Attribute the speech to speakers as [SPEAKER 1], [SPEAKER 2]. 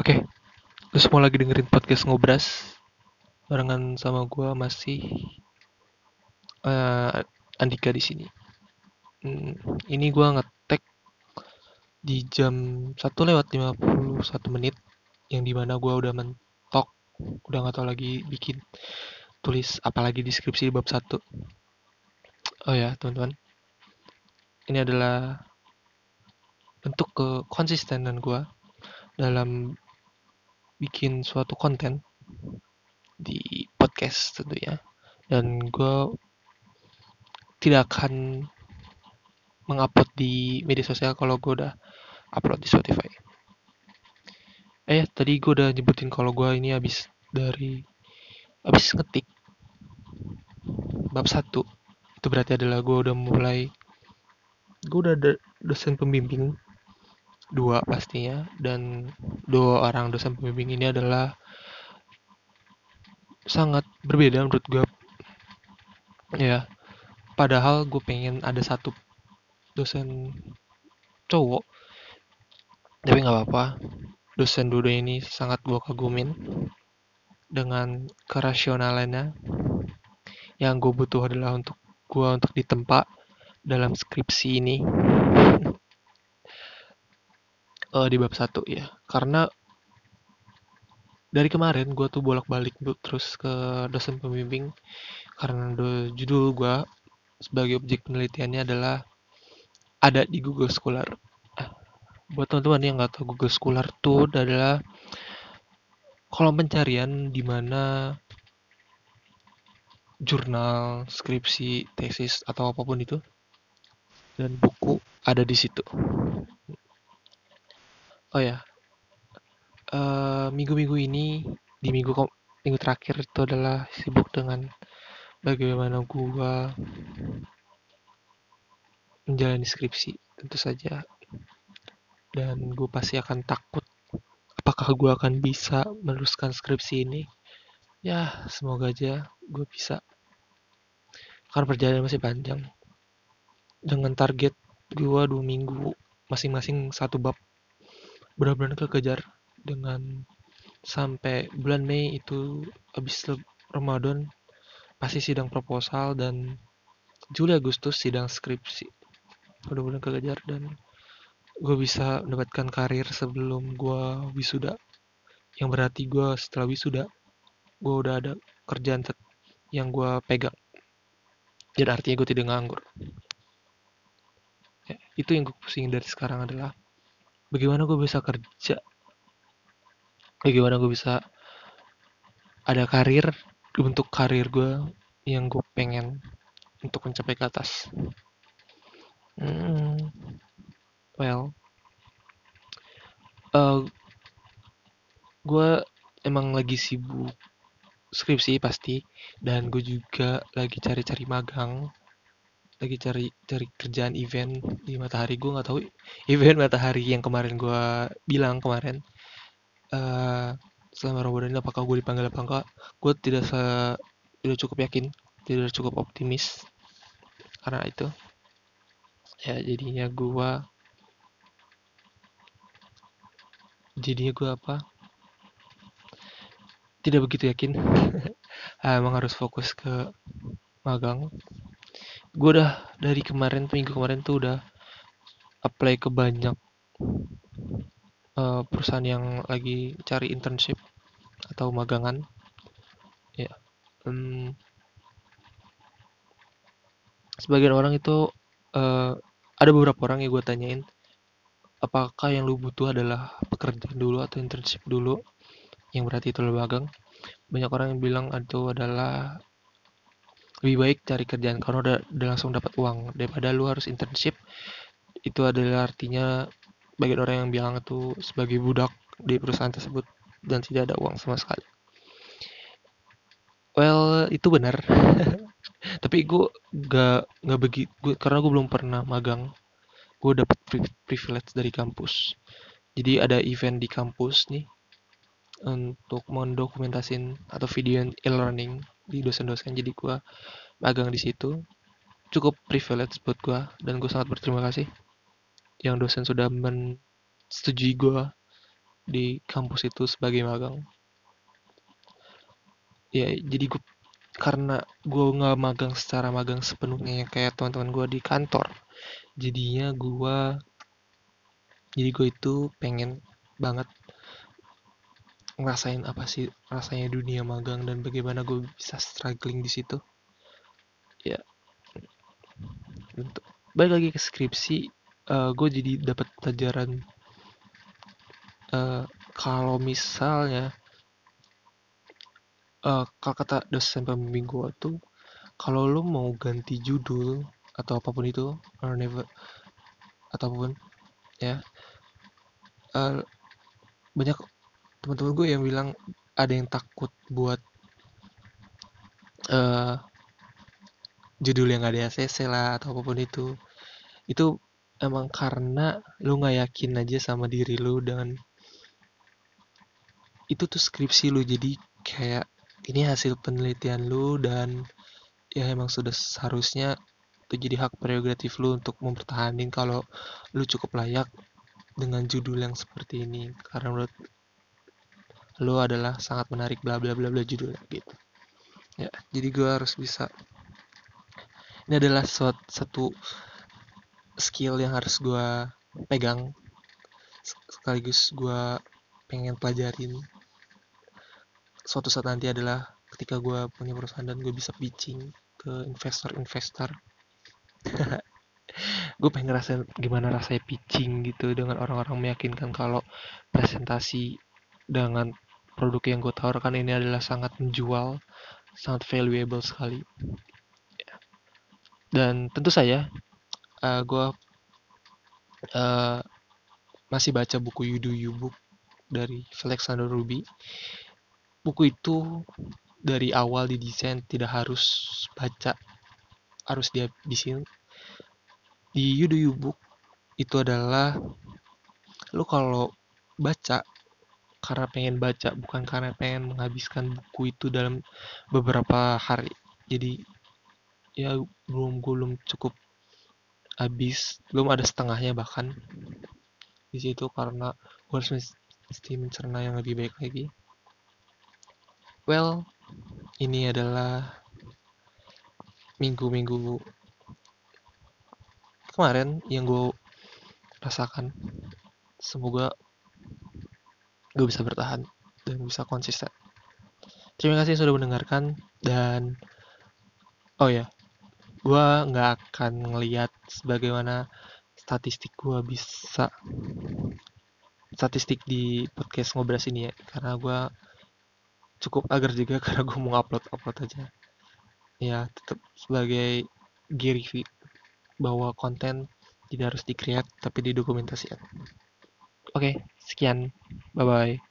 [SPEAKER 1] Oke, lu semua lagi dengerin podcast ngobras barengan sama gua masih eh, Andika di sini. Hmm, ini gua ngetek di jam 1 lewat 51 menit yang di mana gua udah mentok, udah nggak tahu lagi bikin tulis apalagi deskripsi di bab 1. Oh ya, teman-teman. Ini adalah bentuk kekonsistenan gua dalam bikin suatu konten di podcast tentunya. Dan gue tidak akan mengupload di media sosial kalau gue udah upload di Spotify. Eh tadi gue udah nyebutin kalau gue ini habis dari habis ngetik bab satu. Itu berarti adalah gue udah mulai gue udah ada dosen pembimbing dua pastinya dan dua orang dosen pembimbing ini adalah sangat berbeda menurut gue ya padahal gue pengen ada satu dosen cowok tapi nggak apa-apa. Dosen dua ini sangat gue kagumin dengan kerasionalannya. Yang gue butuh adalah untuk gue untuk ditempa dalam skripsi ini uh, di bab satu ya karena dari kemarin gue tuh bolak-balik terus ke dosen pembimbing karena do, judul gue sebagai objek penelitiannya adalah ada di Google Scholar. Ah, buat teman-teman yang nggak tahu Google Scholar tuh adalah kolom pencarian di mana jurnal, skripsi, tesis atau apa pun itu dan buku ada di situ. Oh ya, minggu-minggu uh, ini di minggu minggu terakhir itu adalah sibuk dengan bagaimana gua menjalani skripsi tentu saja. Dan gue pasti akan takut apakah gue akan bisa meneruskan skripsi ini. Ya semoga aja gue bisa. Karena perjalanan masih panjang. Dengan target gue dua minggu masing-masing satu bab benar-benar kekejar dengan sampai bulan Mei itu habis Ramadan pasti sidang proposal dan Juli Agustus sidang skripsi. Benar-benar kekejar dan gue bisa mendapatkan karir sebelum gue wisuda. Yang berarti gue setelah wisuda gue udah ada kerjaan yang gue pegang. Dan artinya gue tidak nganggur. Ya, itu yang gue pusing dari sekarang adalah bagaimana gue bisa kerja? Bagaimana gue bisa ada karir untuk karir gue yang gue pengen untuk mencapai ke atas? Hmm, well uh, gue emang lagi sibuk skripsi pasti dan gue juga lagi cari-cari magang lagi cari cari kerjaan event di matahari. Gue nggak tahu event matahari yang kemarin gue bilang kemarin uh, selama Ramadan apakah gue dipanggil apa enggak gue tidak se tidak cukup yakin tidak cukup optimis karena itu. Ya jadinya gue jadinya gue apa? Tidak begitu yakin. Emang harus fokus ke magang gue udah dari kemarin tuh minggu kemarin tuh udah apply ke banyak uh, perusahaan yang lagi cari internship atau magangan. Ya um, sebagian orang itu uh, ada beberapa orang yang gue tanyain apakah yang lu butuh adalah pekerjaan dulu atau internship dulu? Yang berarti itu lo magang. Banyak orang yang bilang itu adalah lebih baik cari kerjaan karena udah, udah langsung dapat uang. Daripada lu harus internship itu adalah artinya bagi orang yang bilang itu sebagai budak di perusahaan tersebut dan tidak ada uang sama sekali. Well itu benar. Tapi gue gak gak begitu karena gue belum pernah magang gue dapat privilege dari kampus. Jadi ada event di kampus nih untuk mendokumentasin atau video e-learning di dosen-dosen. Jadi gue magang di situ. Cukup privilege buat gue dan gue sangat berterima kasih yang dosen sudah mensetujui gue di kampus itu sebagai magang. Ya jadi gue karena gue nggak magang secara magang sepenuhnya yang kayak teman-teman gue di kantor jadinya gue jadi gue itu pengen banget ngerasain apa sih rasanya dunia magang dan bagaimana gue bisa struggling di situ? Ya. Untuk balik lagi ke skripsi uh, gue jadi dapat pelajaran uh, kalau misalnya uh, kalau kata dosen pembimbing gue tuh kalau lo mau ganti judul atau apa pun itu or never ataupun ya uh, banyak teman-teman gue yang bilang ada yang takut buat uh, judul yang ada ACC lah atau apa pun itu. Itu emang karena lu nggak yakin aja sama diri lu dan itu tuh skripsi lu. Jadi kayak ini hasil penelitian lu dan ya emang sudah seharusnya itu jadi hak prerogatif lu untuk mempertahankan kalau lu cukup layak dengan judul yang seperti ini. Karena menurut lo adalah sangat menarik bla bla bla bla judulnya gitu. Ya jadi gue harus bisa. Ini adalah suatu, satu skill yang harus gue pegang. Sekaligus gue pengen pelajarin. Suatu saat nanti adalah ketika gue punya perusahaan dan gue bisa pitching ke investor-investor. Gue pengen ngerasain gimana rasanya pitching gitu dengan orang-orang meyakinkan kalau presentasi dengan produk yang gue tawarkan ini adalah sangat menjual, sangat valuable sekali. Dan tentu saja, uh, gue uh, masih baca buku Yudu Yubuk dari Alexander Ruby. Buku itu dari awal didesain tidak harus baca, harus dihabisin. Di Yudu Yubuk itu adalah lu kalau baca karena pengen baca bukan karena pengen menghabiskan buku itu dalam beberapa hari. Jadi ya belum belum cukup habis belum ada setengahnya bahkan di situ karena gue harus mesti mencerna yang lebih baik lagi. Well ini adalah minggu-minggu kemarin yang gue rasakan. Semoga gue bisa bertahan dan bisa konsisten. Terima kasih sudah mendengarkan dan oh ya, gue nggak akan ngeliat sebagaimana statistik gue bisa statistik di podcast ngobras ini ya karena gue cukup agar juga karena gue mau upload upload aja ya tetap sebagai Gary bahwa konten tidak harus dikreat tapi didokumentasikan oke okay, sekian. Bye bye